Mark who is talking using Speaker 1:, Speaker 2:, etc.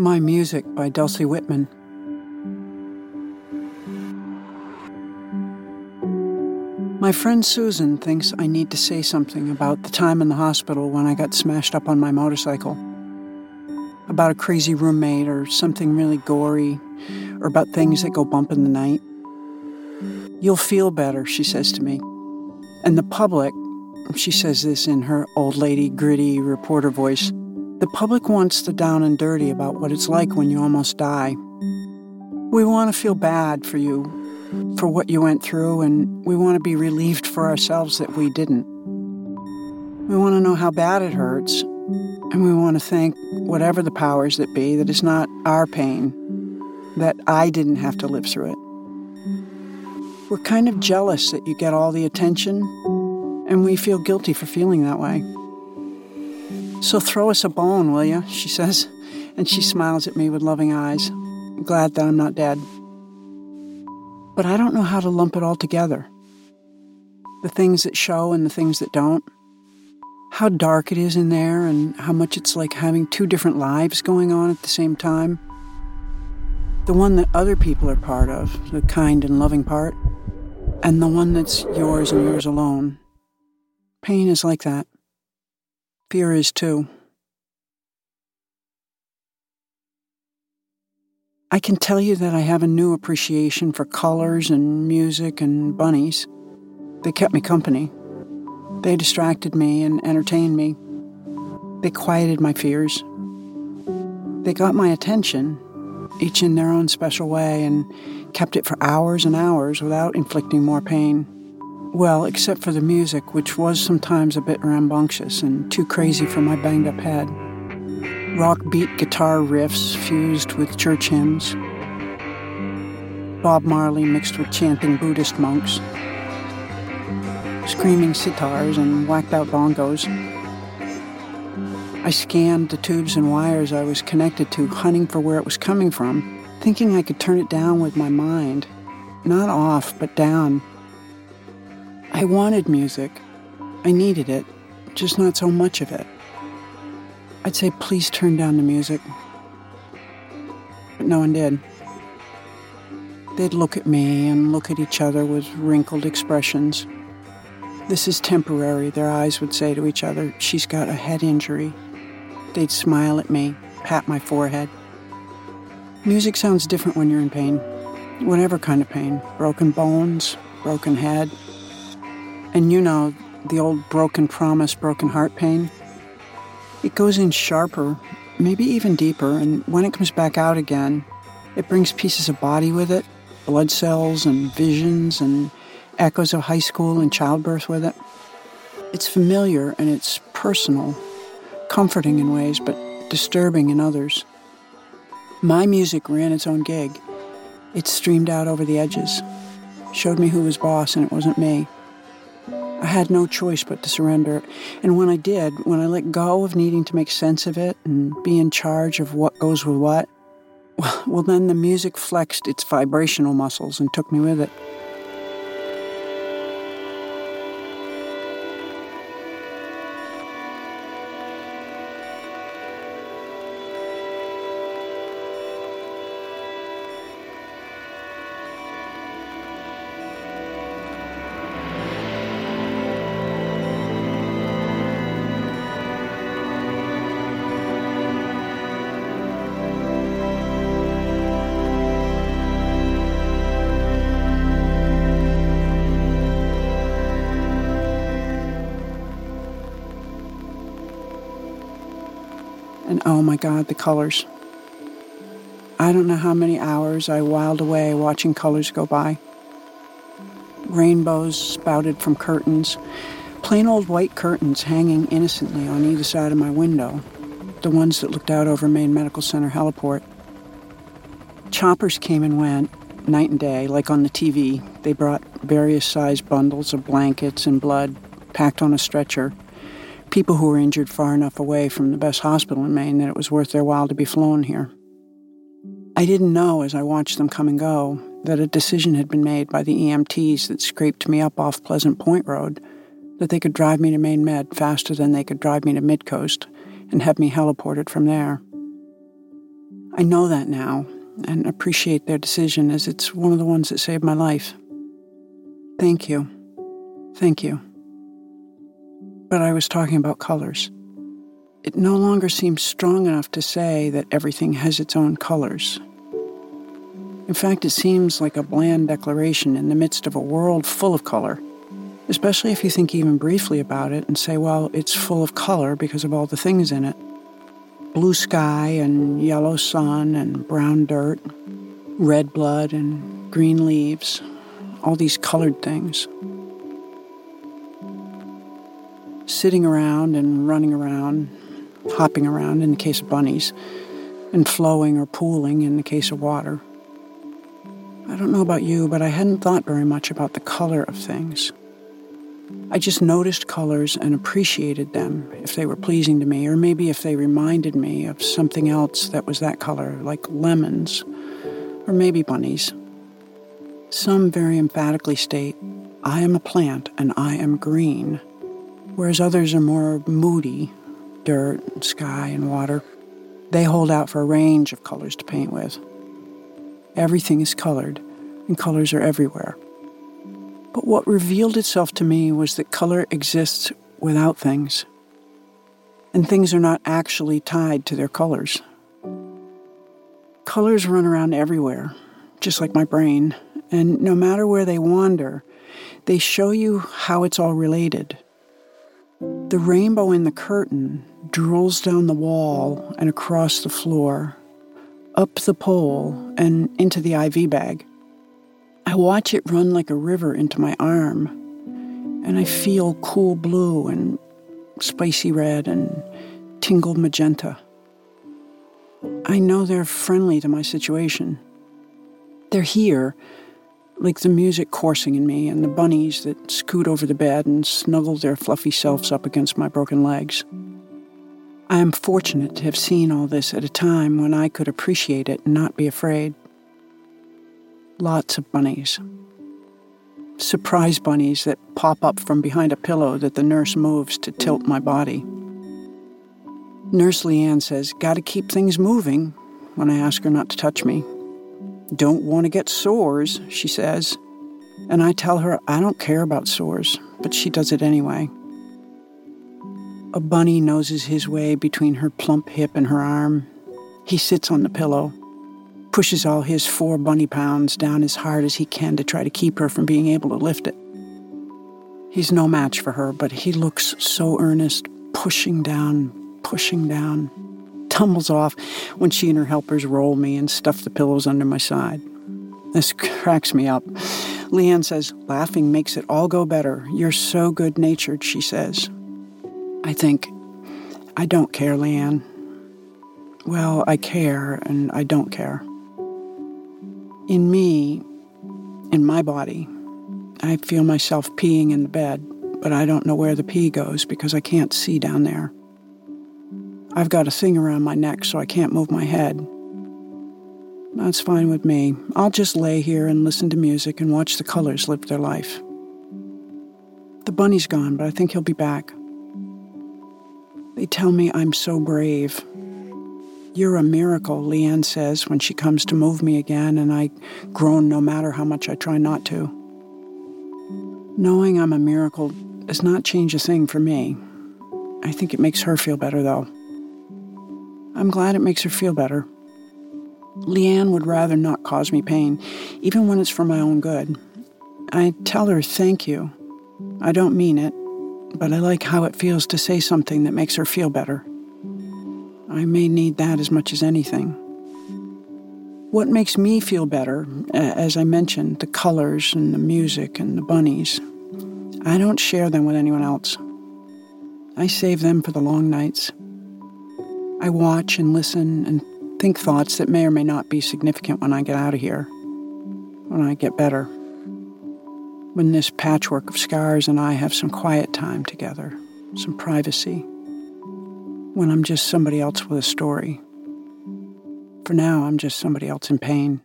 Speaker 1: My Music by Dulcie Whitman. My friend Susan thinks I need to say something about the time in the hospital when I got smashed up on my motorcycle. About a crazy roommate or something really gory, or about things that go bump in the night. You'll feel better, she says to me. And the public, she says this in her old lady, gritty reporter voice, the public wants the down and dirty about what it's like when you almost die. We want to feel bad for you, for what you went through, and we want to be relieved for ourselves that we didn't. We want to know how bad it hurts, and we want to thank whatever the powers that be that it's not our pain, that I didn't have to live through it. We're kind of jealous that you get all the attention, and we feel guilty for feeling that way. So throw us a bone, will you? She says, and she smiles at me with loving eyes, glad that I'm not dead. But I don't know how to lump it all together. The things that show and the things that don't. How dark it is in there, and how much it's like having two different lives going on at the same time. The one that other people are part of, the kind and loving part, and the one that's yours and yours alone. Pain is like that. Fear is too. I can tell you that I have a new appreciation for colors and music and bunnies. They kept me company. They distracted me and entertained me. They quieted my fears. They got my attention, each in their own special way, and kept it for hours and hours without inflicting more pain. Well, except for the music, which was sometimes a bit rambunctious and too crazy for my banged up head. Rock beat guitar riffs fused with church hymns. Bob Marley mixed with chanting Buddhist monks. Screaming sitars and whacked out bongos. I scanned the tubes and wires I was connected to, hunting for where it was coming from, thinking I could turn it down with my mind. Not off, but down I wanted music. I needed it, just not so much of it. I'd say, please turn down the music. But no one did. They'd look at me and look at each other with wrinkled expressions. This is temporary, their eyes would say to each other. She's got a head injury. They'd smile at me, pat my forehead. Music sounds different when you're in pain, whatever kind of pain broken bones, broken head, and you know, the old broken promise, broken heart pain, it goes in sharper, maybe even deeper, and when it comes back out again, it brings pieces of body with it, blood cells and visions and echoes of high school and childbirth with it. It's familiar and it's personal, comforting in ways, but disturbing in others. My music ran its own gig. It streamed out over the edges, showed me who was boss, and it wasn't me. I had no choice but to surrender. And when I did, when I let go of needing to make sense of it and be in charge of what goes with what, well, then the music flexed its vibrational muscles and took me with it. Oh my God, the colors. I don't know how many hours I whiled away watching colors go by. Rainbows spouted from curtains, plain old white curtains hanging innocently on either side of my window, the ones that looked out over Maine Medical Center heliport. Choppers came and went, night and day, like on the TV. They brought various sized bundles of blankets and blood packed on a stretcher people who were injured far enough away from the best hospital in Maine that it was worth their while to be flown here. I didn't know as I watched them come and go that a decision had been made by the EMTs that scraped me up off Pleasant Point Road that they could drive me to Maine Med faster than they could drive me to Midcoast and have me heliported from there. I know that now and appreciate their decision as it's one of the ones that saved my life. Thank you. Thank you. But I was talking about colors. It no longer seems strong enough to say that everything has its own colors. In fact, it seems like a bland declaration in the midst of a world full of color, especially if you think even briefly about it and say, well, it's full of color because of all the things in it blue sky and yellow sun and brown dirt, red blood and green leaves, all these colored things. Sitting around and running around, hopping around in the case of bunnies, and flowing or pooling in the case of water. I don't know about you, but I hadn't thought very much about the color of things. I just noticed colors and appreciated them if they were pleasing to me, or maybe if they reminded me of something else that was that color, like lemons, or maybe bunnies. Some very emphatically state, I am a plant and I am green, whereas others are more moody, dirt, sky, and water. They hold out for a range of colors to paint with. Everything is colored, and colors are everywhere. But what revealed itself to me was that color exists without things, and things are not actually tied to their colors. Colors run around everywhere, just like my brain, and no matter where they wander, they show you how it's all related. The rainbow in the curtain drools down the wall and across the floor, up the pole, and into the IV bag. I watch it run like a river into my arm, and I feel cool blue and spicy red and tingled magenta. I know they're friendly to my situation. They're here, like the music coursing in me and the bunnies that scoot over the bed and snuggle their fluffy selves up against my broken legs. I am fortunate to have seen all this at a time when I could appreciate it and not be afraid lots of bunnies. Surprise bunnies that pop up from behind a pillow that the nurse moves to tilt my body. Nurse Leanne says, Gotta keep things moving when I ask her not to touch me. Don't want to get sores, she says. And I tell her I don't care about sores, but she does it anyway. A bunny noses his way between her plump hip and her arm. He sits on the pillow pushes all his four bunny pounds down as hard as he can to try to keep her from being able to lift it. He's no match for her, but he looks so earnest, pushing down, pushing down, tumbles off when she and her helpers roll me and stuff the pillows under my side. This cracks me up. Leanne says, Laughing makes it all go better. You're so good natured, she says. I think, I don't care, Leanne. Well, I care and I don't care in me, in my body, I feel myself peeing in the bed, but I don't know where the pee goes because I can't see down there. I've got a thing around my neck so I can't move my head. That's fine with me. I'll just lay here and listen to music and watch the colors live their life. The bunny's gone, but I think he'll be back. They tell me I'm so brave. You're a miracle, Leanne says when she comes to move me again, and I groan no matter how much I try not to. Knowing I'm a miracle does not change a thing for me. I think it makes her feel better, though. I'm glad it makes her feel better. Leanne would rather not cause me pain, even when it's for my own good. I tell her thank you. I don't mean it, but I like how it feels to say something that makes her feel better. I may need that as much as anything. What makes me feel better, as I mentioned, the colors and the music and the bunnies, I don't share them with anyone else. I save them for the long nights. I watch and listen and think thoughts that may or may not be significant when I get out of here, when I get better, when this patchwork of scars and I have some quiet time together, some privacy when I'm just somebody else with a story. For now, I'm just somebody else in pain.